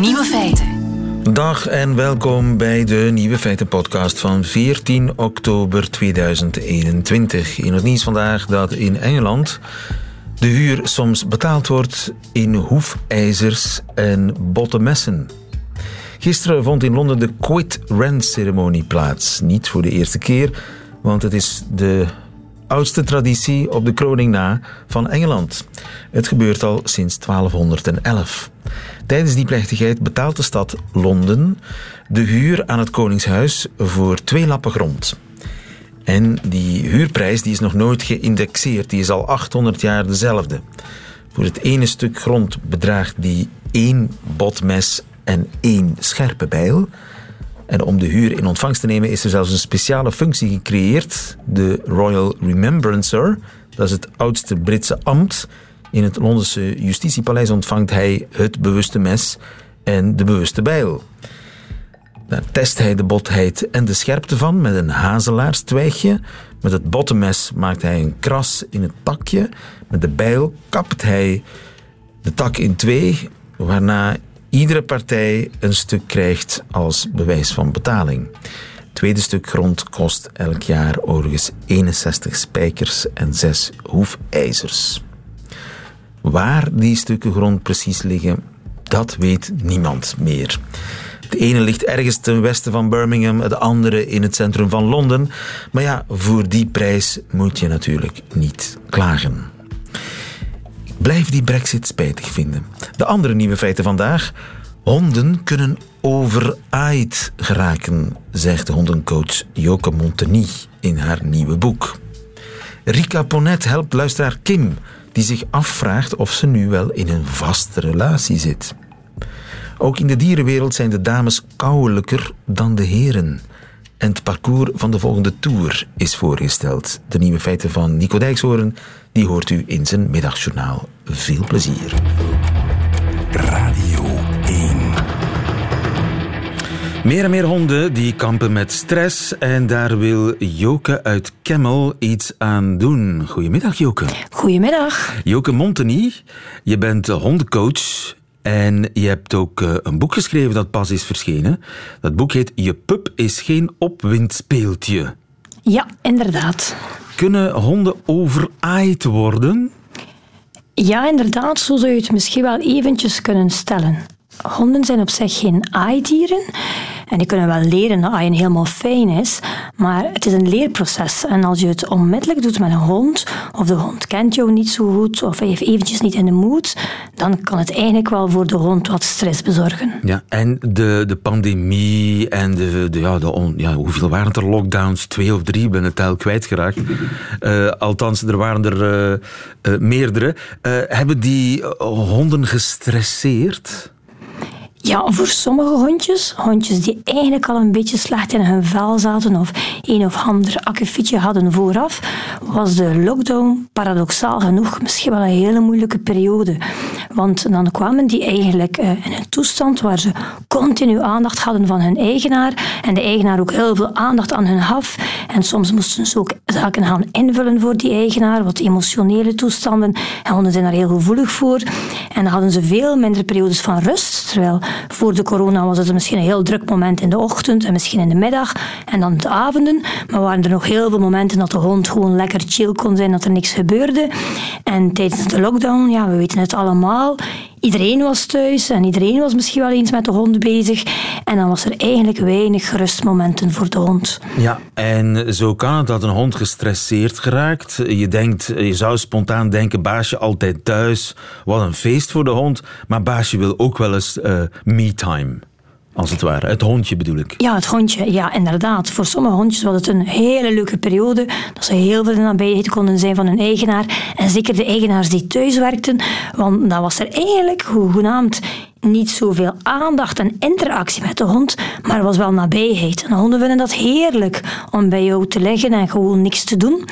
Nieuwe feiten. Dag en welkom bij de Nieuwe Feiten podcast van 14 oktober 2021. In het nieuws vandaag dat in Engeland de huur soms betaald wordt in hoefijzers en botte messen. Gisteren vond in Londen de Quit Rent ceremonie plaats. Niet voor de eerste keer, want het is de oudste traditie op de kroning na van Engeland. Het gebeurt al sinds 1211. Tijdens die plechtigheid betaalt de stad Londen de huur aan het Koningshuis voor twee lappen grond. En die huurprijs die is nog nooit geïndexeerd, die is al 800 jaar dezelfde. Voor het ene stuk grond bedraagt die één botmes en één scherpe bijl. En om de huur in ontvangst te nemen is er zelfs een speciale functie gecreëerd, de Royal Remembrancer. Dat is het oudste Britse ambt. In het Londense justitiepaleis ontvangt hij het bewuste mes en de bewuste bijl. Daar test hij de botheid en de scherpte van met een hazelaarstwijgje. Met het bottenmes maakt hij een kras in het takje. Met de bijl kapt hij de tak in twee, waarna iedere partij een stuk krijgt als bewijs van betaling. Het tweede stuk grond kost elk jaar overigens 61 spijkers en 6 hoefijzers. Waar die stukken grond precies liggen, dat weet niemand meer. Het ene ligt ergens ten westen van Birmingham, het andere in het centrum van Londen. Maar ja, voor die prijs moet je natuurlijk niet klagen. Blijf die brexit spijtig vinden. De andere nieuwe feiten vandaag. Honden kunnen overaaid geraken, zegt hondencoach Joke Monteny in haar nieuwe boek. Rika Ponet helpt luisteraar Kim, die zich afvraagt of ze nu wel in een vaste relatie zit. Ook in de dierenwereld zijn de dames kouwelijker dan de heren. En het parcours van de volgende tour is voorgesteld. De nieuwe feiten van Nico Dijkshoorn, die hoort u in zijn middagjournaal. Veel plezier. Radio 1. Meer en meer honden die kampen met stress en daar wil Joke uit Kemmel iets aan doen. Goedemiddag Joke. Goedemiddag. Joke Monteny, je bent hondencoach en je hebt ook eh, een boek geschreven dat pas is verschenen. Dat boek heet Je pup is geen opwindspeeltje. Ja, inderdaad. Kunnen honden overaaid worden? Ja, inderdaad. Zo zou je het misschien wel eventjes kunnen stellen. Honden zijn op zich geen aaidieren. En die kunnen wel leren dat aaien helemaal fijn is. Maar het is een leerproces. En als je het onmiddellijk doet met een hond, of de hond kent jou niet zo goed, of hij heeft eventjes niet in de moed, dan kan het eigenlijk wel voor de hond wat stress bezorgen. Ja, en de, de pandemie en de, de, ja, de ja, hoeveel waren er lockdowns? Twee of drie, ben het tel kwijtgeraakt. Uh, althans, er waren er uh, uh, meerdere. hebben die honden gestresseerd? Ja, voor sommige hondjes, hondjes die eigenlijk al een beetje slecht in hun vel zaten of een of ander akkefietje hadden vooraf, was de lockdown paradoxaal genoeg misschien wel een hele moeilijke periode. Want dan kwamen die eigenlijk in een toestand waar ze continu aandacht hadden van hun eigenaar en de eigenaar ook heel veel aandacht aan hun gaf. En soms moesten ze ook zaken gaan invullen voor die eigenaar, wat emotionele toestanden. En honden zijn daar heel gevoelig voor. En dan hadden ze veel minder periodes van rust, terwijl voor de corona was het misschien een heel druk moment in de ochtend en misschien in de middag en dan de avonden. Maar waren er nog heel veel momenten dat de hond gewoon lekker chill kon zijn, dat er niks gebeurde. En tijdens de lockdown, ja, we weten het allemaal, Iedereen was thuis en iedereen was misschien wel eens met de hond bezig. En dan was er eigenlijk weinig rustmomenten voor de hond. Ja, en zo kan het dat een hond gestresseerd geraakt. Je, denkt, je zou spontaan denken, baasje altijd thuis. Wat een feest voor de hond. Maar baasje wil ook wel eens uh, me-time als het ware. Het hondje bedoel ik. Ja, het hondje. Ja, inderdaad. Voor sommige hondjes was het een hele leuke periode. Dat ze heel veel in nabijheid konden zijn van hun eigenaar. En zeker de eigenaars die thuis werkten. Want dat was er eigenlijk, hoegenaamd, niet zoveel aandacht en interactie met de hond, maar was wel nabijheid. En de honden vinden dat heerlijk om bij jou te liggen en gewoon niks te doen.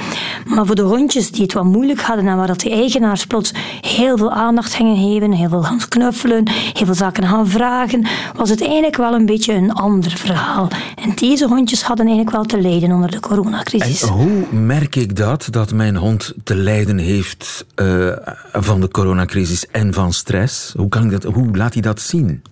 Maar voor de hondjes die het wat moeilijk hadden en waar dat de eigenaars plots heel veel aandacht gingen geven, heel veel gaan knuffelen, heel veel zaken gaan vragen, was het eigenlijk wel een beetje een ander verhaal. En deze hondjes hadden eigenlijk wel te lijden onder de coronacrisis. En hoe merk ik dat, dat mijn hond te lijden heeft uh, van de coronacrisis en van stress? Hoe, kan ik dat, hoe laat hij dat zien?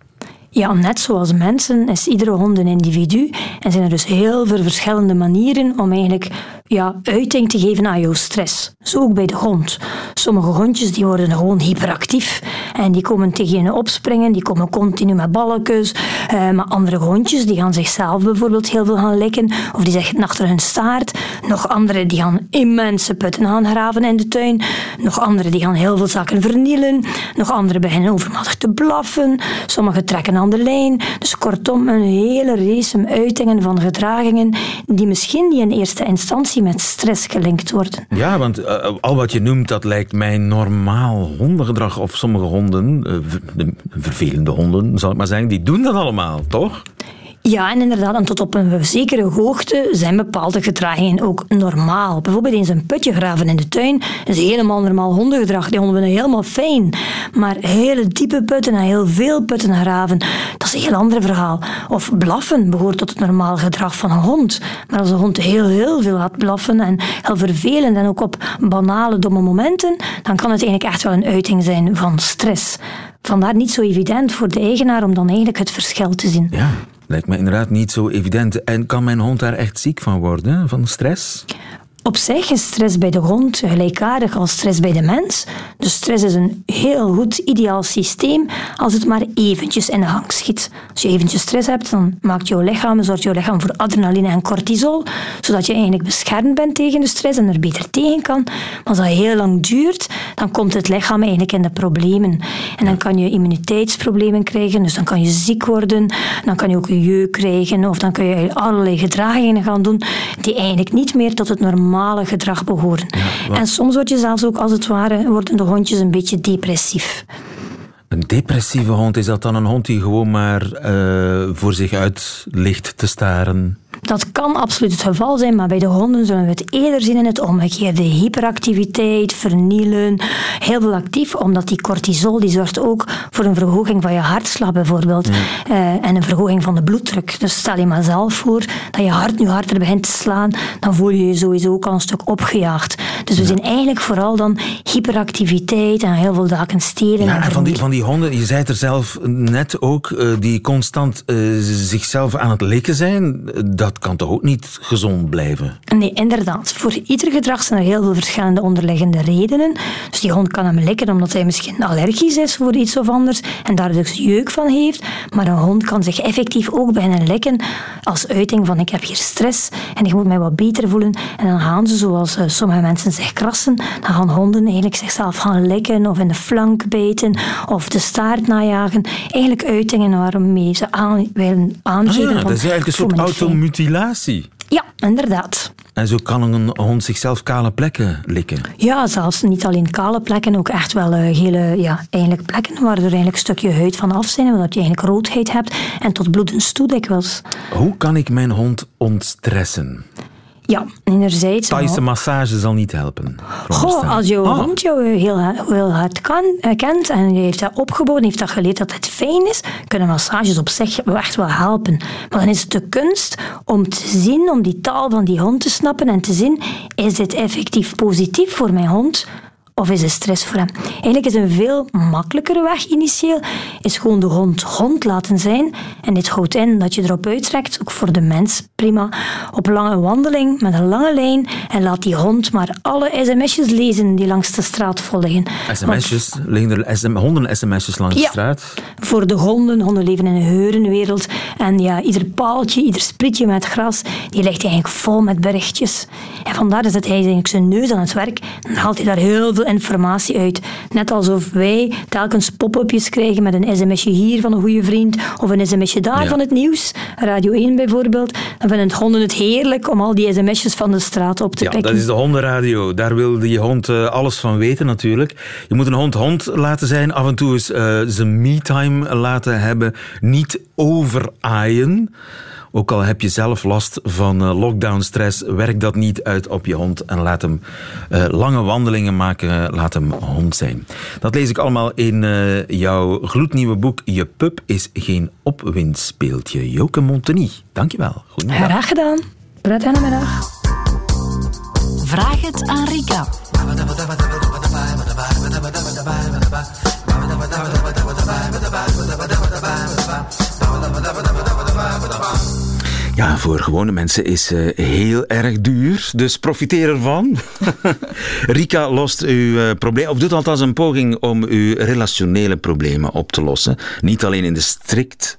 Ja, net zoals mensen is iedere hond een individu en zijn er dus heel veel verschillende manieren om eigenlijk ja, uiting te geven aan jouw stress. Zo ook bij de hond. Sommige hondjes die worden gewoon hyperactief en die komen tegen je opspringen, die komen continu met balletjes. Uh, maar andere hondjes die gaan zichzelf bijvoorbeeld heel veel gaan likken of die zeggen achter hun staart. Nog andere die gaan immense putten gaan graven in de tuin. Nog andere die gaan heel veel zaken vernielen. Nog andere beginnen overmatig te blaffen. Sommige trekken aan de lijn. Dus kortom, een hele race uitingen van gedragingen die misschien niet in eerste instantie met stress gelinkt worden. Ja, want uh, al wat je noemt, dat lijkt mij normaal hondengedrag. Of sommige honden, de vervelende honden zal ik maar zeggen, die doen dat allemaal, toch? Ja, en inderdaad, en tot op een zekere hoogte zijn bepaalde gedragingen ook normaal. Bijvoorbeeld eens een putje graven in de tuin is helemaal normaal hondengedrag. Die honden vinden helemaal fijn. Maar hele diepe putten en heel veel putten graven, dat is een heel ander verhaal. Of blaffen behoort tot het normaal gedrag van een hond. Maar als een hond heel, heel veel gaat blaffen en heel vervelend en ook op banale, domme momenten, dan kan het eigenlijk echt wel een uiting zijn van stress. Vandaar niet zo evident voor de eigenaar om dan eigenlijk het verschil te zien. Ja. Lijkt me inderdaad niet zo evident. En kan mijn hond daar echt ziek van worden, van stress? Op zich is stress bij de hond gelijkaardig als stress bij de mens. Dus stress is een heel goed, ideaal systeem als het maar eventjes in de gang schiet. Als je eventjes stress hebt, dan maakt jouw lichaam, zorgt jouw lichaam voor adrenaline en cortisol, zodat je eigenlijk beschermd bent tegen de stress en er beter tegen kan. Maar als dat heel lang duurt, dan komt het lichaam eigenlijk in de problemen. En dan kan je immuniteitsproblemen krijgen, dus dan kan je ziek worden, dan kan je ook een jeuk krijgen, of dan kun je allerlei gedragingen gaan doen die eigenlijk niet meer tot het normale normale gedrag behoren. en soms word je zelfs ook, als het ware, worden de hondjes een beetje depressief. Een depressieve hond, is dat dan een hond die gewoon maar uh, voor zich uit ligt te staren? Dat kan absoluut het geval zijn, maar bij de honden zullen we het eerder zien in het omgekeerde. Hyperactiviteit, vernielen, heel veel actief, omdat die cortisol die zorgt ook voor een verhoging van je hartslag bijvoorbeeld uh, en een verhoging van de bloeddruk. Dus stel je maar zelf voor dat je hart nu harder begint te slaan, dan voel je je sowieso ook al een stuk opgejaagd. Dus we zien eigenlijk vooral dan hyperactiviteit en heel veel daken stelen. Ja, en van die, van die honden, je zei het er zelf net ook, uh, die constant uh, zichzelf aan het likken zijn, dat kan toch ook niet gezond blijven? Nee, inderdaad. Voor ieder gedrag zijn er heel veel verschillende onderliggende redenen. Dus die hond kan hem likken omdat hij misschien allergisch is voor iets of anders en daar dus jeuk van heeft. Maar een hond kan zich effectief ook bijna likken als uiting van ik heb hier stress en ik moet mij wat beter voelen. En dan gaan ze, zoals uh, sommige mensen zich krassen, dan gaan honden eigenlijk zichzelf gaan likken of in de flank bijten of de staart najagen. Eigenlijk uitingen waarmee ze aan, willen aangeven. Ah, ja, dat is eigenlijk een soort automutilatie ja, inderdaad. En zo kan een hond zichzelf kale plekken likken? Ja, zelfs niet alleen kale plekken, ook echt wel uh, gele ja, eigenlijk plekken waar er eigenlijk een stukje huid van af zijn, omdat je eigenlijk roodheid hebt en tot bloedens toe dikwijls. Hoe kan ik mijn hond ontstressen? Ja, enerzijds. Thaise massage zal niet helpen. Goh, als jouw oh. hond jou heel, heel hard kan, uh, kent en je heeft dat opgebouwd heeft dat geleerd dat het fijn is, kunnen massages op zich echt wel helpen. Maar dan is het de kunst om te zien, om die taal van die hond te snappen en te zien, is dit effectief positief voor mijn hond of is het stress voor hem? Eigenlijk is een veel makkelijkere weg initieel, is gewoon de hond hond laten zijn. En dit houdt in dat je erop uittrekt, ook voor de mens prima, op lange wandeling met een lange lijn en laat die hond maar alle sms'jes lezen die langs de straat volgen. Sms'jes? Liggen er SM, honden-sms'jes langs de straat? voor de honden. Honden leven in een heurenwereld. En ja, ieder paaltje, ieder sprietje met gras, die ligt eigenlijk vol met berichtjes. En vandaar dat hij eigenlijk zijn neus aan het werk dan haalt hij daar heel veel informatie uit. Net alsof wij telkens pop-upjes krijgen met een sms'je hier van een goede vriend of een sms'je daar van het nieuws. Radio 1 bijvoorbeeld. Dan vinden honden het heerlijk om al die sms'jes van de straat op te ja, pikken. dat is de hondenradio. Daar wil die hond uh, alles van weten natuurlijk. Je moet een hond hond laten zijn. Af en toe eens uh, zijn me-time laten hebben. Niet overaaien. Ook al heb je zelf last van uh, lockdown-stress, werk dat niet uit op je hond en laat hem uh, lange wandelingen maken. Laat hem hond zijn. Dat lees ik allemaal in uh, jouw gloednieuwe boek Je pup is geen opwindspeeltje. Joke Monteny, dankjewel. Goedemiddag. Graag gedaan. Prettige middag. Vraag het aan Rika. Ja, voor gewone mensen is uh, heel erg duur, dus profiteer ervan. Rika lost uw uh, probleem, of doet althans een poging om uw relationele problemen op te lossen. Niet alleen in de strikt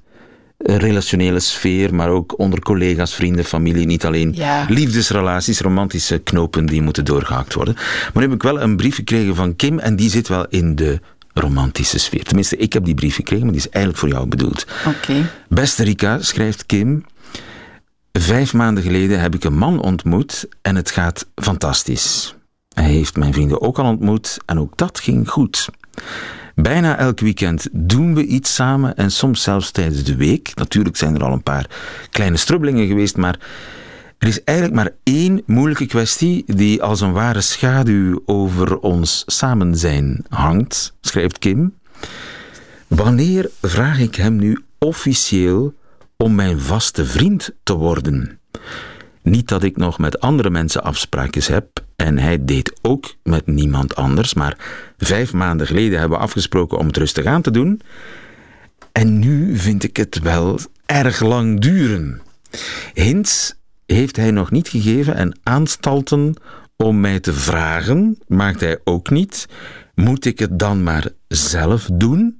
eh, relationele sfeer, maar ook onder collega's, vrienden, familie. Niet alleen Ja. liefdesrelaties, romantische knopen die moeten doorgehakt worden. Maar nu heb ik wel een brief gekregen van Kim en die zit wel in de romantische sfeer. Tenminste, ik heb die brief gekregen, maar die is eigenlijk voor jou bedoeld. Oké. Beste Rika, schrijft Kim. Vijf maanden geleden heb ik een man ontmoet en het gaat fantastisch. Hij heeft mijn vrienden ook al ontmoet en ook dat ging goed. Bijna elk weekend doen we iets samen en soms zelfs tijdens de week. Natuurlijk zijn er al een paar kleine strubbelingen geweest, maar er is eigenlijk maar één moeilijke kwestie die als een ware schaduw over ons samen zijn hangt, schrijft Kim. Wanneer vraag ik hem nu officieel om mijn vaste vriend te worden? Niet dat ik nog met andere mensen afspraakjes heb en hij deed ook met niemand anders, maar vijf maanden geleden hebben we afgesproken om het rustig aan te doen. En nu vind ik het wel erg lang duren. Hints heeft hij nog niet gegeven en aanstalten om mij te vragen maakt hij ook niet. Moet ik het dan maar zelf doen?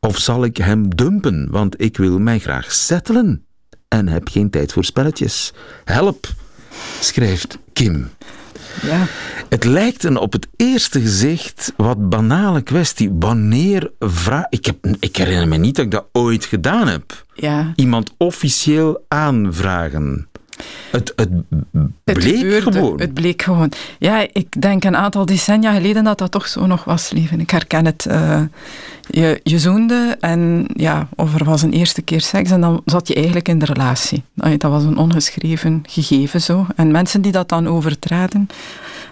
Of zal ik hem dumpen, want ik wil mij graag settelen en heb geen tijd voor spelletjes. Help, schrijft Kim. Ja. Het lijkt een op het eerste gezicht wat banale kwestie. Wanneer vraag... Ik, heb, ik herinner me niet dat ik dat ooit gedaan heb. Ja. Iemand officieel aanvragen. Het, het bleek gewoon. Het bleek gewoon. Ja, ik denk een aantal decennia geleden dat dat toch zo nog was, leven. Ik herken het. eh, je, je zoende en ja, of er was een eerste keer seks en dan zat je eigenlijk in de relatie. Dat was een ongeschreven gegeven zo. En mensen die dat dan overtraden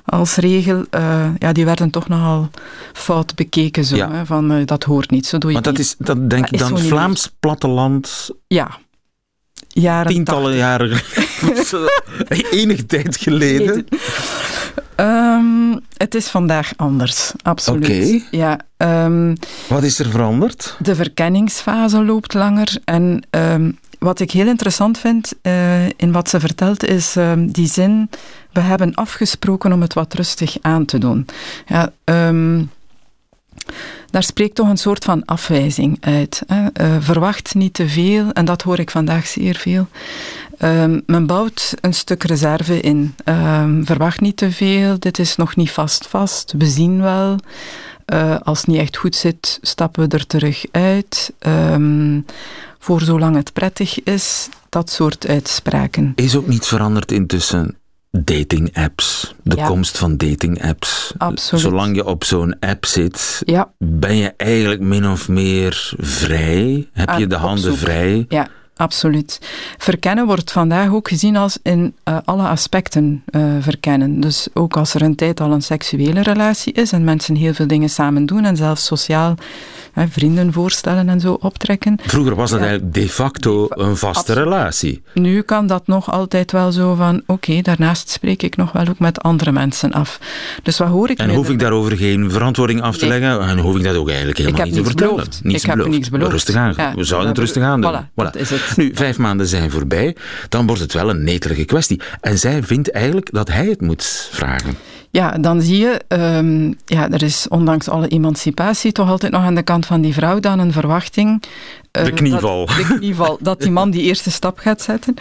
als regel, eh, ja, die werden toch nogal fout bekeken zo. Ja. Hè, van eh, dat hoort niet, zo doe je Want dat niet. is, dat denk Dat ik dan Vlaams platteland, Ja. Jaren tientallen jaren, enige tijd geleden. Ehm, het is vandaag anders, absoluut. Oké. Ja, ehm, Wat is er veranderd? de verkenningsfase loopt langer. En ehm, wat ik heel interessant vind eh, in wat ze vertelt, is die zin: We hebben afgesproken om het wat rustig aan te doen. Ja, daar spreekt toch een soort van afwijzing uit. Hè. Eh, verwacht niet te veel, en dat hoor ik vandaag zeer veel. Ehm, men bouwt een stuk reserve in. Ehm, verwacht niet te veel, dit is nog niet vast vast, we zien wel. Eh, als het niet echt goed zit, stappen we er terug uit. Ehm, voor zolang het prettig is, dat soort uitspraken. Is ook niet veranderd intussen dating apps. De Ja. komst van dating apps. Absoluut. Zolang je op zo'n app zit, Ja, ben je eigenlijk min of meer vrij. Heb je de handen vrij. Ja, absoluut. Verkennen wordt vandaag ook gezien als in eh, alle aspecten eh, verkennen. Dus ook als er een tijd al een seksuele relatie is en mensen heel veel dingen samen doen en zelfs sociaal hè, vrienden voorstellen en zo optrekken. Vroeger was dat Ja. eigenlijk de facto een vaste absoluut. relatie. Nu kan dat nog altijd wel zo van, oké, daarnaast spreek ik nog wel ook met andere mensen af. Dus wat hoor ik En hoef ik daarover geen verantwoording af te Nee. leggen? En hoef ik dat ook eigenlijk helemaal heb niet te vertellen? Niets Ik heb beloofd. niets beloofd. Rustig aan. Ja. We zouden het rustig aan doen. voilà, dat is het. Nu, vijf maanden zijn voorbij. Dan wordt het wel een netelige kwestie. En zij vindt eigenlijk dat hij het moet vragen. Ja, dan zie je, ehm, ja, er is ondanks alle emancipatie toch altijd nog aan de kant van die vrouw dan een verwachting. Eh, De knieval. Dat, de knieval, dat die man die eerste stap gaat zetten.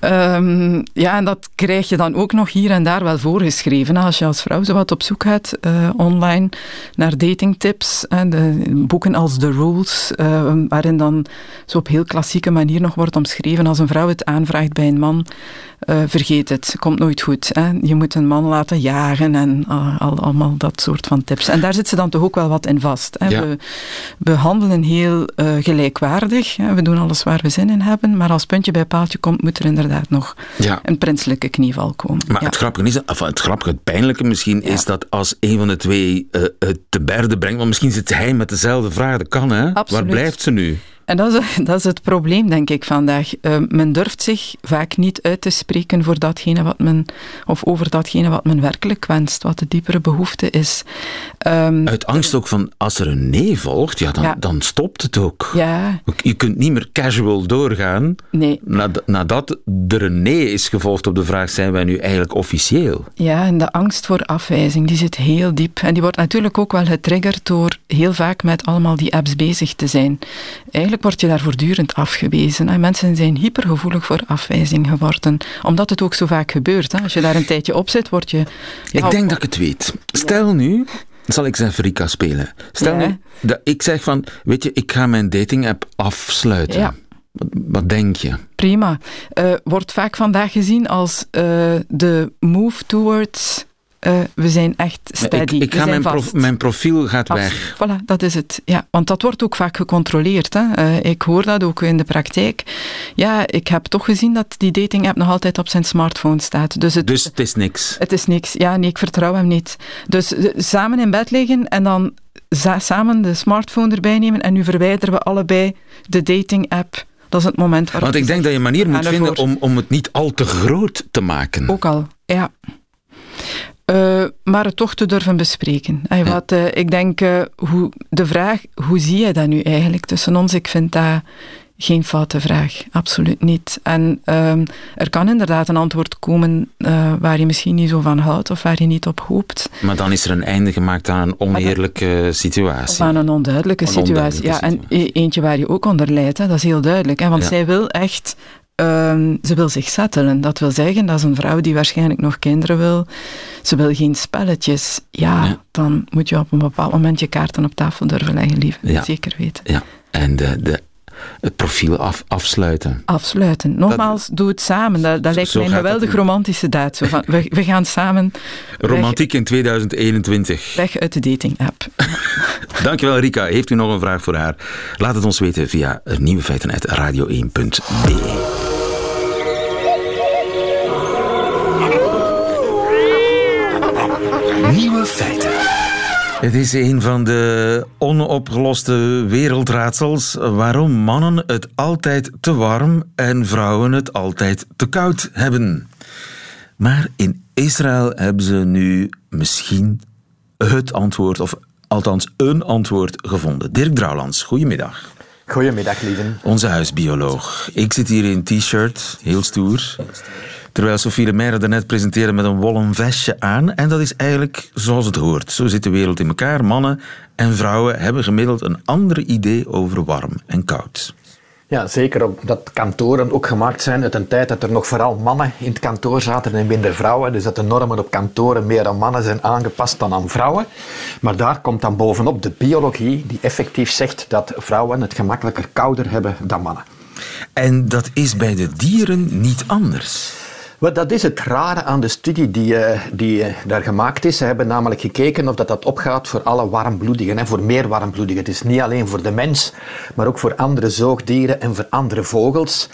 Ehm, ja, en dat krijg je dan ook nog hier en daar wel voorgeschreven. Als je als vrouw zo wat op zoek gaat eh, online naar datingtips, en de boeken als The Rules, eh, waarin dan zo op heel klassieke manier nog wordt omschreven als een vrouw het aanvraagt bij een man, eh, vergeet het, komt nooit goed. Hè. Je moet een man laten jagen en al, allemaal dat soort van tips. En daar zit ze dan toch ook wel wat in vast. Hè. Ja. We, we handelen heel eh, gelijkwaardig, we doen alles waar we zin in hebben, maar als puntje bij paaltje komt, moet er inderdaad nog Ja. een prinselijke knieval komen. Maar Ja. het grappige is, of het grappige, het pijnlijke misschien, Ja. is dat als een van de twee eh, het te berde brengt, want misschien zit hij met dezelfde vraag, dat kan hè. Waar Absoluut. blijft ze nu? En dat is, dat is het probleem, denk ik, vandaag. Uh, men durft zich vaak niet uit te spreken voor datgene wat men, of over datgene wat men werkelijk wenst, wat de diepere behoefte is. Um, uit angst ook van, als er een nee volgt, ja, dan, dan stopt het ook. Ja. Je kunt niet meer casual doorgaan. Nee. Nadat er een nee is gevolgd op de vraag, zijn wij nu eigenlijk officieel? Ja, en de angst voor afwijzing, die zit heel diep. En die wordt natuurlijk ook wel getriggerd door heel vaak met allemaal die apps bezig te zijn. Eigenlijk word je daar voortdurend afgewezen. En mensen zijn hypergevoelig voor afwijzing geworden, omdat het ook zo vaak gebeurt. Hè. Als je daar een tijdje op zit, word je... ik denk dat ik het weet. Stel nu, zal ik Zenfrika spelen. Stel nu dat ik zeg van, weet je, ik ga mijn dating app afsluiten. Ja. Wat, denk je? Prima. Uh, wordt vaak vandaag gezien als uh, de move towards uh, we zijn echt steady. Ik, ik ga mijn, prof, mijn, profiel gaat weg. Voilà, dat is het. Ja, want dat wordt ook vaak gecontroleerd. Hè. Uh, ik hoor dat ook in de praktijk. Ja, ik heb toch gezien dat die dating app nog altijd op zijn smartphone staat. Dus het, dus het is niks? Het is niks. Ja, nee, ik vertrouw hem niet. Dus uh, samen in bed liggen en dan samen de smartphone erbij nemen en nu verwijderen we allebei de dating app. Dat is het moment waarop... Want ik denk dat je een manier moet vinden om, om het niet al te groot te maken. Ook al, ja. Uh, maar het toch te durven bespreken. En wat, uh, ik denk, uh, hoe, de vraag, hoe zie je dat nu eigenlijk tussen ons? Ik vind dat geen foute vraag, absoluut niet. En ehm, er kan inderdaad een antwoord komen waar je misschien niet zo van houdt of waar je niet op hoopt. Maar dan is er een einde gemaakt aan een oneerlijke situatie. Aan een onduidelijke situatie. ja, en e-, eentje waar je ook onder lijdt, hè, dat is heel duidelijk. Hè, want zij wil echt Um, ze wil zich settelen. Dat wil zeggen, dat is een vrouw die waarschijnlijk nog kinderen wil. Ze wil geen spelletjes. Ja, dan moet je op een bepaald moment je kaarten op tafel durven leggen, lief. Ja. Zeker weten. Ja, en de, de, het profiel af, afsluiten. Afsluiten. Nogmaals, doe het samen. Dat, dat lijkt mij een geweldig romantische daad. Zo van, we, we gaan samen... Romantiek in 2021. Weg uit de dating-app. Dankjewel, Rika. Heeft u nog een vraag voor haar? Laat het ons weten via nieuwe feiten radio1.be. Nieuwe feiten. Het is een van de onopgeloste wereldraadsels waarom mannen het altijd te warm en vrouwen het altijd te koud hebben. Maar in Israël hebben ze nu misschien het antwoord, of althans een antwoord gevonden. Dirk Drouwlands, goedemiddag. Goedemiddag, lieven. Onze huisbioloog. Ik zit hier in een t-shirt, heel stoer. Terwijl Sophie de Meijer daarnet presenteerde met een wollen vestje aan. En dat is eigenlijk zoals het hoort. Zo zit de wereld in elkaar. Mannen en vrouwen hebben gemiddeld een ander idee over warm en koud. Ja, zeker omdat kantoren ook gemaakt zijn uit een tijd dat er nog vooral mannen in het kantoor zaten en minder vrouwen. Dus dat de normen op kantoren meer aan mannen zijn aangepast dan aan vrouwen. Maar daar komt dan bovenop de biologie die effectief zegt dat vrouwen het gemakkelijker kouder hebben dan mannen. En dat is bij de dieren niet anders. Dat is het rare aan de studie die, uh, die uh, daar gemaakt is. Ze hebben namelijk gekeken of dat, dat opgaat voor alle warmbloedigen, hè, voor meer warmbloedigen. Het is niet alleen voor de mens, maar ook voor andere zoogdieren en voor andere vogels.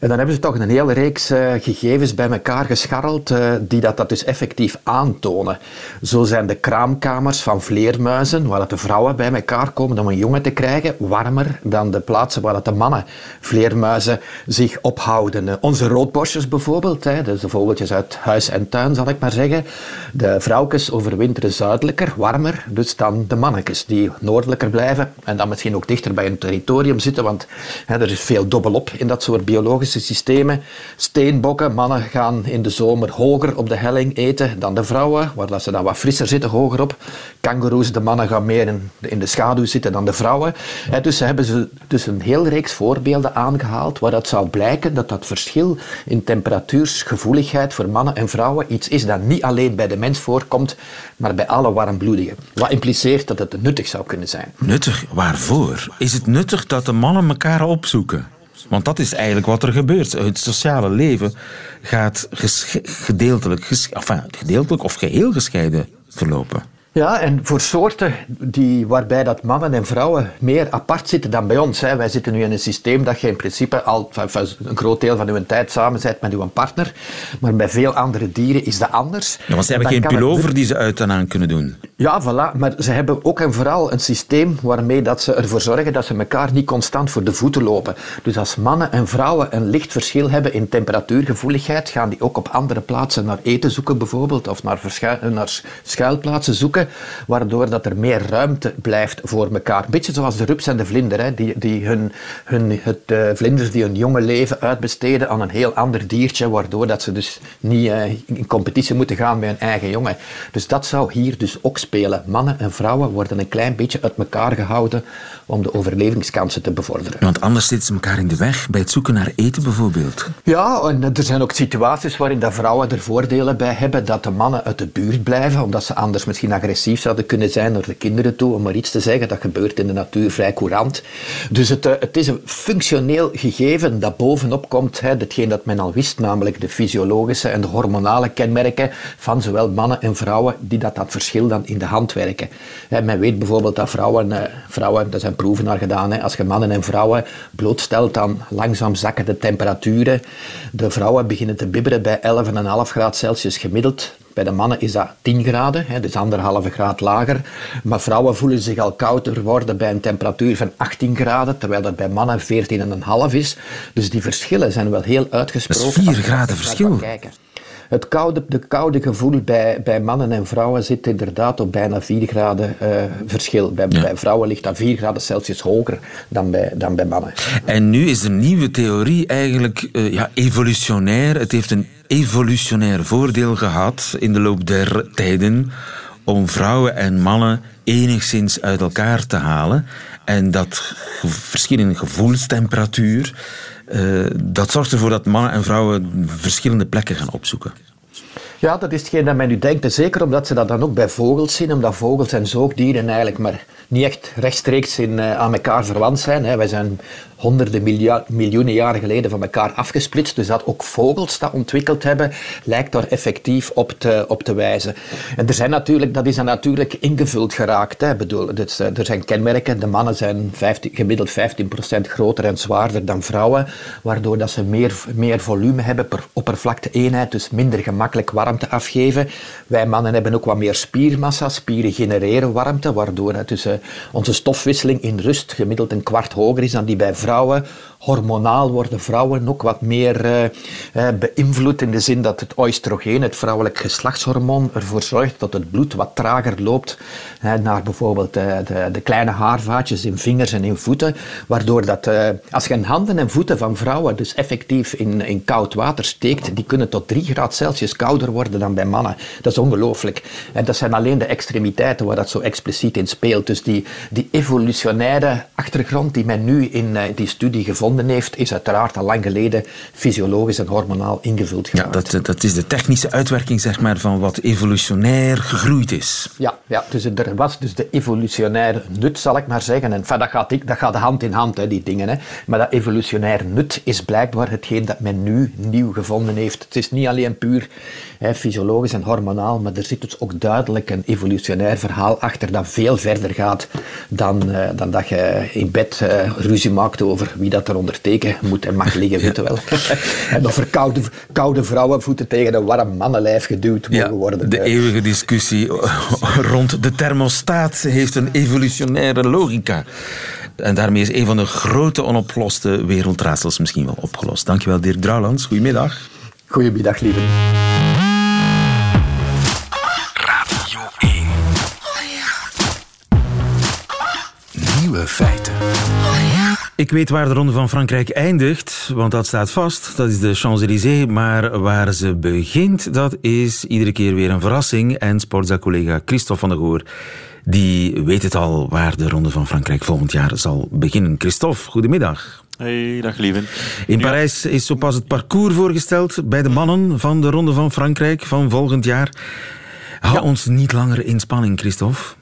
En dan hebben ze toch een hele reeks uh, gegevens bij elkaar gescharreld uh, die dat, dat dus effectief aantonen. Zo zijn de kraamkamers van vleermuizen, waar de vrouwen bij elkaar komen om een jongen te krijgen, warmer dan de plaatsen waar dat de mannen vleermuizen zich ophouden. Uh, onze roodborstjes bijvoorbeeld, hè, dus de vogeltjes uit huis en tuin zal ik maar zeggen. De vrouwtjes overwinteren zuidelijker, warmer, dus dan de mannetjes die noordelijker blijven en dan misschien ook dichter bij een territorium zitten, want hè, er is veel dubbelop in dat soort biologische systemen. Steenbokken, mannen gaan in de zomer hoger op de helling eten dan de vrouwen, waar ze dan wat frisser zitten, hoger op. Kangoeroes, de mannen gaan meer in, de schaduw zitten dan de vrouwen. He, dus hebben ze dus een heel reeks voorbeelden aangehaald waar dat zou blijken dat dat verschil in temperatuursgevoeligheid voor mannen en vrouwen iets is dat niet alleen bij de mens voorkomt, maar bij alle warmbloedigen. Wat impliceert dat het nuttig zou kunnen zijn. Nuttig? Waarvoor? Is het nuttig dat de mannen elkaar opzoeken? Want dat is eigenlijk wat er gebeurt. Het sociale leven gaat gedeeltelijk, gedeeltelijk of geheel gescheiden verlopen. Ja, en voor soorten die, waarbij dat mannen en vrouwen meer apart zitten dan bij ons. Hè. Wij zitten nu in een systeem dat je in principe al een groot deel van uw tijd samen bent met uw partner. Maar bij veel andere dieren is dat anders. Ja, want ze hebben geen pullover die ze uit en aan kunnen doen. Ja, voilà. Maar ze hebben ook en vooral een systeem waarmee dat ze ervoor zorgen dat ze elkaar niet constant voor de voeten lopen. Dus als mannen en vrouwen een licht verschil hebben in temperatuurgevoeligheid, gaan die ook op andere plaatsen naar eten zoeken bijvoorbeeld, of naar, naar schuilplaatsen zoeken, waardoor dat er meer ruimte blijft voor elkaar. Beetje zoals de rups en de vlinder, hè, die, die hun, hun, het, uh, vlinders die hun jonge leven uitbesteden aan een heel ander diertje, waardoor dat ze dus niet uh, in competitie moeten gaan met hun eigen jongen. Dus dat zou hier dus ook spelen. Mannen en vrouwen worden een klein beetje uit elkaar gehouden om de overlevingskansen te bevorderen. Want anders zitten ze elkaar in de weg bij het zoeken naar eten bijvoorbeeld. Ja, en er zijn ook situaties waarin de vrouwen er voordelen bij hebben dat de mannen uit de buurt blijven, omdat ze anders misschien agressief zouden kunnen zijn naar de kinderen toe, om maar iets te zeggen. Dat gebeurt in de natuur vrij courant. Dus het, eh, het is een functioneel gegeven dat bovenop komt, hè, datgene dat men al wist, namelijk de fysiologische en de hormonale kenmerken van zowel mannen en vrouwen, die dat, dat verschil dan in de hand werken. men weet bijvoorbeeld dat vrouwen, eh, vrouwen dat zijn proeven naar gedaan. Hè. Als je mannen en vrouwen blootstelt, dan langzaam zakken de temperaturen. De vrouwen beginnen te bibberen bij 11,5 graden Celsius gemiddeld. Bij de mannen is dat 10 graden, hè, dus anderhalve graad lager. Maar vrouwen voelen zich al kouder worden bij een temperatuur van 18 graden, terwijl dat bij mannen 14,5 is. Dus die verschillen zijn wel heel uitgesproken. Dat is 4 graden verschil. Het koude, de koude gevoel bij, bij mannen en vrouwen zit inderdaad op bijna 4 graden uh, verschil. Bij, bij, vrouwen ligt dat 4 graden Celsius hoger dan bij, dan bij mannen. En nu is de nieuwe theorie eigenlijk uh, ja, evolutionair. Het heeft een evolutionair voordeel gehad in de loop der tijden om vrouwen en mannen enigszins uit elkaar te halen. En dat verschil in gevoelstemperatuur dat zorgt ervoor dat mannen en vrouwen verschillende plekken gaan opzoeken. Ja, dat is hetgeen dat men nu denkt. Zeker omdat ze dat dan ook bij vogels zien, omdat vogels en zoogdieren eigenlijk maar niet echt rechtstreeks in, uh, aan elkaar verwant zijn. Hè. Wij zijn honderden miljoenen jaren geleden van elkaar afgesplitst. Dus dat ook vogels dat ontwikkeld hebben, lijkt daar effectief op te, op te wijzen. En er zijn natuurlijk, dat is dan natuurlijk ingevuld geraakt. Hè. Bedoel, dus, er zijn kenmerken. De mannen zijn 15, gemiddeld 15% groter en zwaarder dan vrouwen, waardoor dat ze meer, meer volume hebben per oppervlakte-eenheid, dus minder gemakkelijk warmte afgeven. Wij mannen hebben ook wat meer spiermassa. Spieren genereren warmte, waardoor het dus, uh, onze stofwisseling in rust gemiddeld een kwart hoger is dan die bij vrouwen hormonaal worden vrouwen ook wat meer uh, beïnvloed in de zin dat het oestrogeen, het vrouwelijk geslachtshormoon, ervoor zorgt dat het bloed wat trager loopt naar bijvoorbeeld de, de, kleine haarvaatjes in vingers en in voeten, waardoor dat als je handen en voeten van vrouwen dus effectief in, in koud water steekt, die kunnen tot 3 graden Celsius kouder worden dan bij mannen. Dat is ongelooflijk. En dat zijn alleen de extremiteiten waar dat zo expliciet in speelt. Dus die, die evolutionaire achtergrond die men nu in die studie gevonden heeft, is uiteraard al lang geleden fysiologisch en hormonaal ingevuld geraakt. Ja, dat, dat is de technische uitwerking zeg maar, van wat evolutionair gegroeid is. Ja, ja dus er was dus de evolutionaire nut, zal ik maar zeggen. En enfin, dat, gaat, dat gaat hand in hand, hè, die dingen. Hè. Maar dat evolutionair nut is blijkbaar hetgeen dat men nu nieuw gevonden heeft. Het is niet alleen puur hè, fysiologisch en hormonaal, maar er zit dus ook duidelijk een evolutionair verhaal achter dat veel verder gaat dan, uh, dan dat je in bed uh, ruzie maakt over wie dat er onderteken moet en mag liggen, weet wel. en of er koude, koude vrouwenvoeten tegen een warm mannenlijf geduwd mogen worden. De eeuwige discussie rond de thermostaat heeft een evolutionaire logica. En daarmee is een van de grote onoploste wereldraadsels misschien wel opgelost. Dankjewel Dirk Drouwlands. Goedemiddag. Goedemiddag, lieve. Nieuwe feiten. Ik weet waar de Ronde van Frankrijk eindigt, want dat staat vast. Dat is de Champs-Élysées. Maar waar ze begint, dat is iedere keer weer een verrassing. En sportza-collega Christophe van der Goor, die weet het al waar de Ronde van Frankrijk volgend jaar zal beginnen. Christophe, goedemiddag. Hey, dag lieve. In Parijs is zo pas het parcours voorgesteld bij de mannen van de Ronde van Frankrijk van volgend jaar. Hou ons niet langer in spanning, Christophe.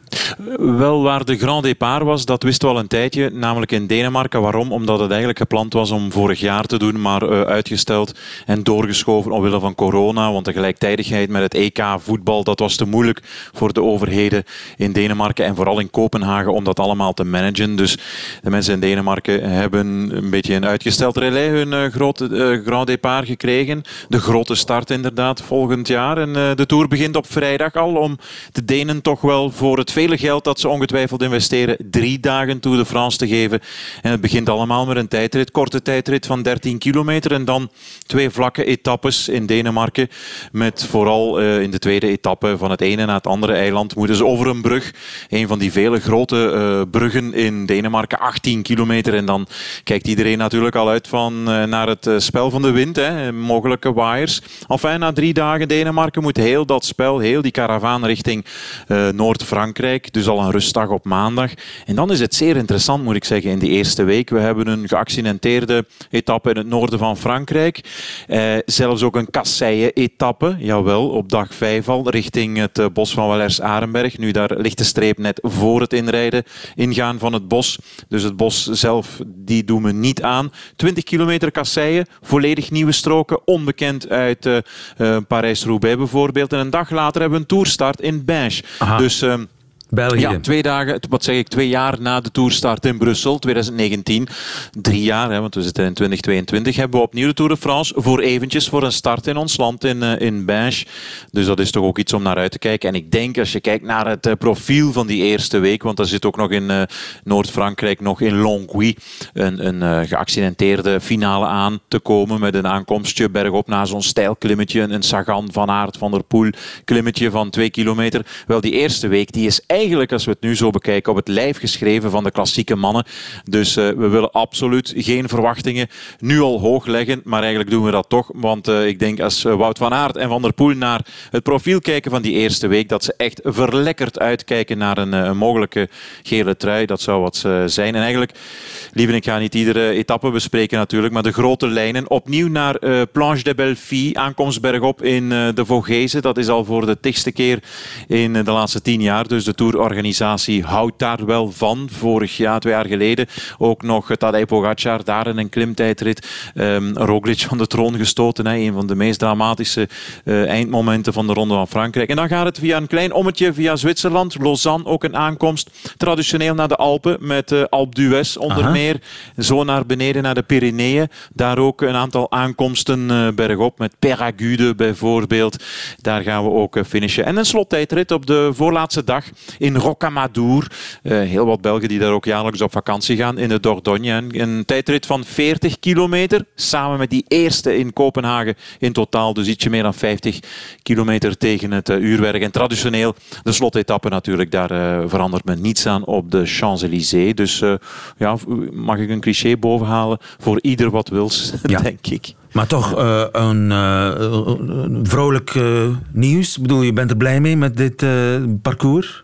Wel, waar de Grand Départ was, dat wisten we al een tijdje, namelijk in Denemarken. Waarom? Omdat het eigenlijk gepland was om vorig jaar te doen, maar uh, uitgesteld en doorgeschoven omwille van corona. Want de gelijktijdigheid met het EK voetbal, dat was te moeilijk voor de overheden in Denemarken en vooral in Kopenhagen om dat allemaal te managen. Dus de mensen in Denemarken hebben een beetje een uitgesteld relais hun uh, Grand Départ gekregen. De grote start inderdaad volgend jaar. En de Tour begint op vrijdag al om de Denen toch wel voor het vele geld dat ze ongetwijfeld investeren, drie dagen Tour de France te geven. En het begint allemaal met een tijdrit, korte tijdrit van 13 kilometer en dan twee vlakke etappes in Denemarken. Met vooral uh, in de tweede etappe van het ene naar het andere eiland moeten ze over een brug. Een van die vele grote uh, bruggen in Denemarken, 18 kilometer. En dan kijkt iedereen natuurlijk al uit van, uh, naar het spel van de wind, hè, mogelijke waaiers. Enfin, na drie dagen Denemarken moet heel dat spel, heel die karavaan richting Noord-Frankrijk. Dus al een rustdag op maandag. En dan is het zeer interessant, moet ik zeggen, in die eerste week. We hebben een geaccidenteerde etappe in het noorden van Frankrijk. Eh, zelfs ook een kasseien-etappe, jawel, op dag 5 al, richting het uh, bos van Wallers-Arenberg. Nu, daar ligt de streep net voor het inrijden, ingaan van het bos. Dus het bos zelf, die doen we niet aan. 20 kilometer kasseien, volledig nieuwe stroken, onbekend uit uh, Parijs-Roubaix bijvoorbeeld. En een dag later hebben we een toerstart in Binge. Dus... Ehm, Ja, twee dagen, wat zeg ik, twee jaar na de toerstart in Brussel, 2019. Drie jaar, hè, want we zitten in 2022, hebben we opnieuw de Tour de France voor eventjes voor een start in ons land, in, uh, in. Dus dat is toch ook iets om naar uit te kijken. En ik denk, als je kijkt naar het uh, profiel van die eerste week, want er zit ook nog in uh, Noord-Frankrijk, nog in Longwy, een, een geaccidenteerde finale aan te komen met een aankomstje bergop na zo'n stijl klimmetje, een Sagan van Aert van der Poel klimmetje van twee kilometer. Wel, die eerste week, die is eigenlijk eigenlijk, als we het nu zo bekijken, op het lijf geschreven van de klassieke mannen. Dus uh, we willen absoluut geen verwachtingen nu al hoog leggen. Maar eigenlijk doen we dat toch. Want uh, ik denk als eh, Wout van Aert en Van der Poel naar het profiel kijken van die eerste week, dat ze echt verlekkerd uitkijken naar een, mogelijke gele trui. Dat zou wat zijn. En eigenlijk, lieve, ik ga niet iedere etappe bespreken natuurlijk, maar de grote lijnen. Opnieuw naar Planche de Belleville, aankomst bergop in de Vogezen. Dat is al voor de tigste keer in de laatste tien jaar. Dus de Tour organisatie houdt daar wel van. Vorig jaar, twee jaar geleden, ook nog Tadej Pogacar daar in een klimtijdrit. Um, Roglic van de troon gestoten. Hè, een van de meest dramatische uh, eindmomenten van de Ronde van Frankrijk. En dan gaat het via een klein ommetje via Zwitserland. Lausanne ook een aankomst. Traditioneel naar de Alpen met uh, Alpe d'Huez onder Aha. meer. Zo naar beneden naar de Pyreneeën. Daar ook een aantal aankomsten uh, bergop met Peragude bijvoorbeeld. Daar gaan we ook finishen. En een slottijdrit op de voorlaatste dag in Rocamadour. Uh, heel wat Belgen die daar ook jaarlijks op vakantie gaan in de Dordogne. Een tijdrit van 40 kilometer, samen met die eerste in Kopenhagen in totaal. Dus ietsje meer dan 50 kilometer tegen het uh, uurwerk. En traditioneel de slotetappe natuurlijk, daar uh, verandert men niets aan op de Champs-Élysées. Dus ja, mag ik een cliché bovenhalen? Voor ieder wat wils, ja. denk ik. Maar toch uh, een uh, vrolijk uh, nieuws. Ik bedoel, je bent er blij mee met dit parcours?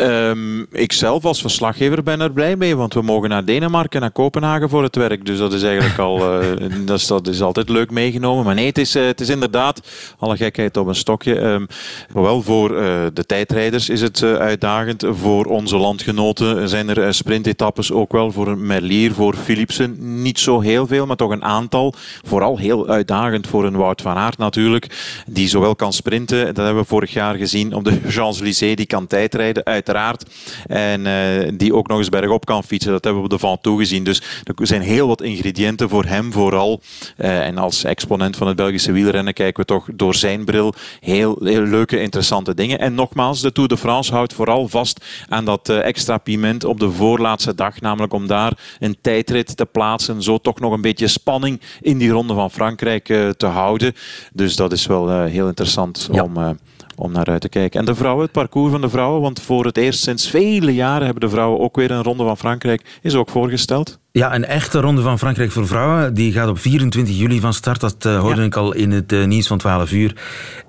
Um, ik zelf als verslaggever ben er blij mee, want we mogen naar Denemarken, naar Kopenhagen voor het werk. Dus dat is eigenlijk al, uh, dat, is, dat is altijd leuk meegenomen. Maar nee, het is, uh, het is inderdaad, alle gekheid op een stokje. Um, wel voor uh, de tijdrijders is het uitdagend. Voor onze landgenoten zijn er sprintetappes ook wel. Voor Merlier, voor Philipsen. Niet zo heel veel, maar toch een aantal. Vooral heel uitdagend voor een Wout van Aert natuurlijk. Die zowel kan sprinten, dat hebben we vorig jaar gezien op de Champs-Élysées. Die kan tijdrijden uit uiteraard. En uh, die ook nog eens bergop kan fietsen. Dat hebben we de Van toegezien. Dus er zijn heel wat ingrediënten voor hem vooral. Uh, en als exponent van het Belgische wielrennen kijken we toch door zijn bril heel, heel leuke, interessante dingen. En nogmaals, de Tour de France houdt vooral vast aan dat uh, extra piment op de voorlaatste dag. Namelijk om daar een tijdrit te plaatsen. Zo toch nog een beetje spanning in die ronde van Frankrijk te houden. Dus dat is wel heel interessant ja. om om naar uit te kijken. En de vrouwen, het parcours van de vrouwen, want voor het eerst sinds vele jaren hebben de vrouwen ook weer een ronde van Frankrijk, is ook voorgesteld. Ja, een echte ronde van Frankrijk voor vrouwen. Die gaat op 24 juli van start. Dat uh, hoorde ja. ik al in het uh, nieuws van 12 uur.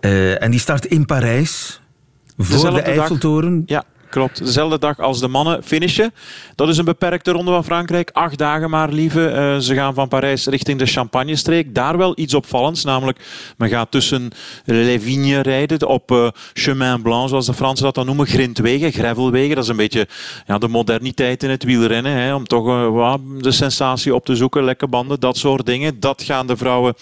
Uh, en die start in Parijs. Voor Dezelfde de Eiffeltoren. Dag. Ja. Klopt. Dezelfde dag als de mannen finishen. Dat is een beperkte ronde van Frankrijk. Acht dagen maar, lieve. Uh, ze gaan van Parijs richting de Champagne-streek. Daar wel iets opvallends, namelijk men gaat tussen Les Vignes rijden op uh, Chemin Blanc, zoals de Fransen dat dan noemen. Grindwegen, gravelwegen. Dat is een beetje ja, de moderniteit in het wielrennen. Hè, om toch uh, de sensatie op te zoeken. Lekke banden, dat soort dingen. Dat gaan de vrouwen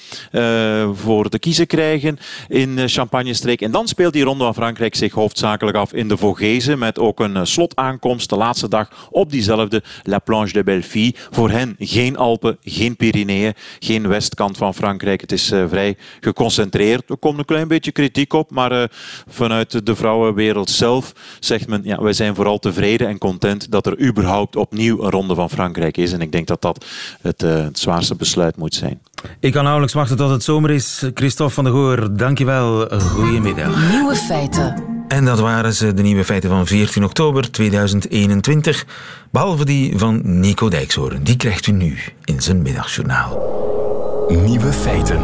voor de kiezen krijgen in de Champagne-streek. En dan speelt die ronde van Frankrijk zich hoofdzakelijk af in de Vogezen. Met ook een slotaankomst de laatste dag op diezelfde La Planche de Belleville. Voor hen geen Alpen, geen Pyreneeën, geen westkant van Frankrijk. Het is uh, vrij geconcentreerd. Er komt een klein beetje kritiek op, maar uh, vanuit de vrouwenwereld zelf zegt men, ja, wij zijn vooral tevreden en content dat er überhaupt opnieuw een ronde van Frankrijk is. En ik denk dat dat het, uh, het zwaarste besluit moet zijn. Ik kan nauwelijks wachten tot het zomer is. Christophe van der Goor, dankjewel. Goedemiddag. Nieuwe feiten. En dat waren ze, de nieuwe feiten van 14 oktober 2021. Behalve die van Nico Dijkshoorn. Die krijgt u nu in zijn middagjournaal. Nieuwe feiten.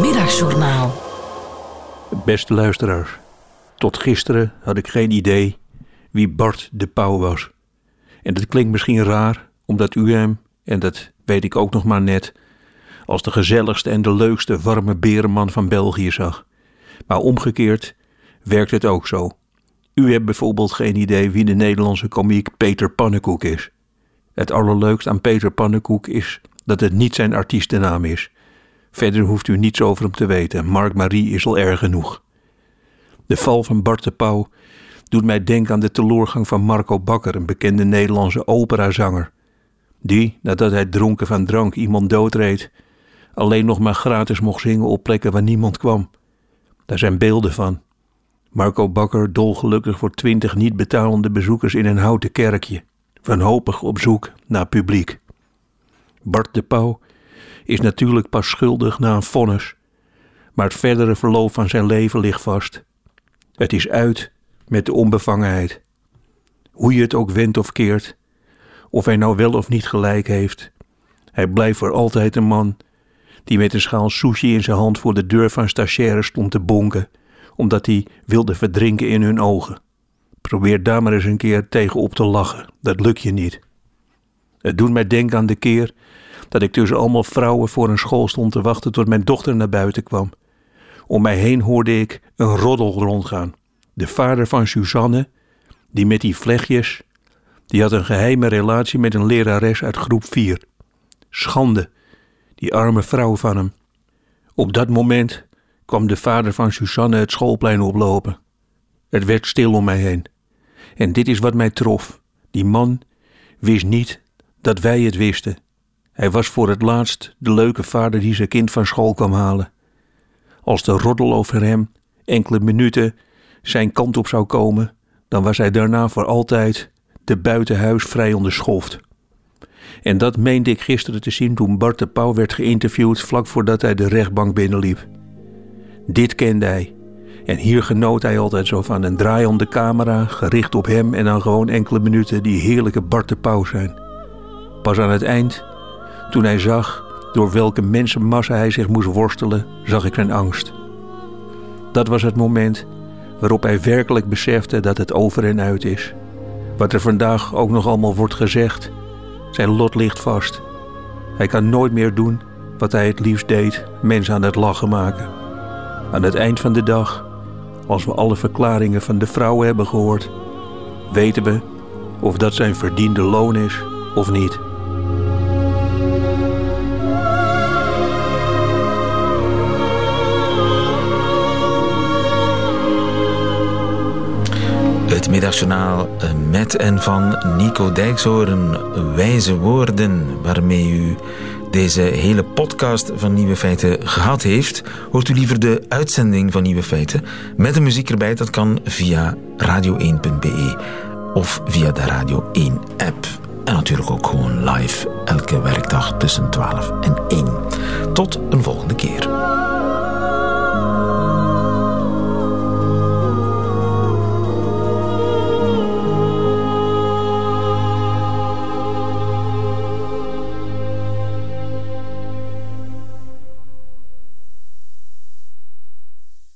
Middagjournaal. Beste luisteraars. Tot gisteren had ik geen idee wie Bart de Pauw was. En dat klinkt misschien raar, omdat u hem, en dat weet ik ook nog maar net, als de gezelligste en de leukste warme berenman van België zag. Maar omgekeerd werkt het ook zo. U hebt bijvoorbeeld geen idee wie de Nederlandse komiek Peter Pannenkoek is. Het allerleukst aan Peter Pannenkoek is dat het niet zijn artiestennaam is. Verder hoeft u niets over hem te weten. Mark Marie is al erg genoeg. De val van Bart de Pauw doet mij denken aan de teloorgang van Marco Bakker, een bekende Nederlandse operazanger. Die, nadat hij dronken van drank iemand doodreed, alleen nog maar gratis mocht zingen op plekken waar niemand kwam. Daar zijn beelden van. Marco Bakker dolgelukkig voor twintig niet betalende bezoekers in een houten kerkje, wanhopig op zoek naar publiek. Bart de Pauw is natuurlijk pas schuldig na een vonnis, maar het verdere verloop van zijn leven ligt vast. Het is uit met de onbevangenheid. Hoe je het ook wendt of keert, of hij nou wel of niet gelijk heeft, hij blijft voor altijd een man die met een schaal sushi in zijn hand voor de deur van stagiaires stond te bonken, omdat hij wilde verdrinken in hun ogen. Probeer daar maar eens een keer tegen op te lachen, dat lukt je niet. Het doet mij denken aan de keer dat ik tussen allemaal vrouwen voor een school stond te wachten tot mijn dochter naar buiten kwam. Om mij heen hoorde ik een roddel rondgaan. De vader van Suzanne, die met die vlechtjes, die had een geheime relatie met een lerares uit groep 4. Schande, die arme vrouw van hem. Op dat moment kwam de vader van Susanne het schoolplein oplopen. Het werd stil om mij heen. En dit is wat mij trof. Die man wist niet dat wij het wisten. Hij was voor het laatst de leuke vader die zijn kind van school kwam halen. Als de roddel over hem enkele minuten zijn kant op zou komen, dan was hij daarna voor altijd de buitenhuis vrij onderschoft. En dat meende ik gisteren te zien toen Bart de Pauw werd geïnterviewd vlak voordat hij de rechtbank binnenliep. Dit kende hij. En hier genoot hij altijd zo van een draaiende camera, gericht op hem en dan gewoon enkele minuten die heerlijke Bart de Pauw zijn. Pas aan het eind, toen hij zag door welke mensenmassa hij zich moest worstelen, zag ik zijn angst. Dat was het moment waarop hij werkelijk besefte dat het over en uit is. Wat er vandaag ook nog allemaal wordt gezegd, zijn lot ligt vast. Hij kan nooit meer doen wat hij het liefst deed: mensen aan het lachen maken. Aan het eind van de dag, als we alle verklaringen van de vrouwen hebben gehoord, weten we of dat zijn verdiende loon is of niet. Middagjournaal eh, met en van Nico Dijkshoorn. Wijze woorden waarmee u deze hele podcast van Nieuwe Feiten gehad heeft. Hoort u liever de uitzending van Nieuwe Feiten met de muziek erbij? Dat kan via radio1.be of via de Radio 1 app. En natuurlijk ook gewoon live elke werkdag tussen 12 en 1. Tot een volgende keer.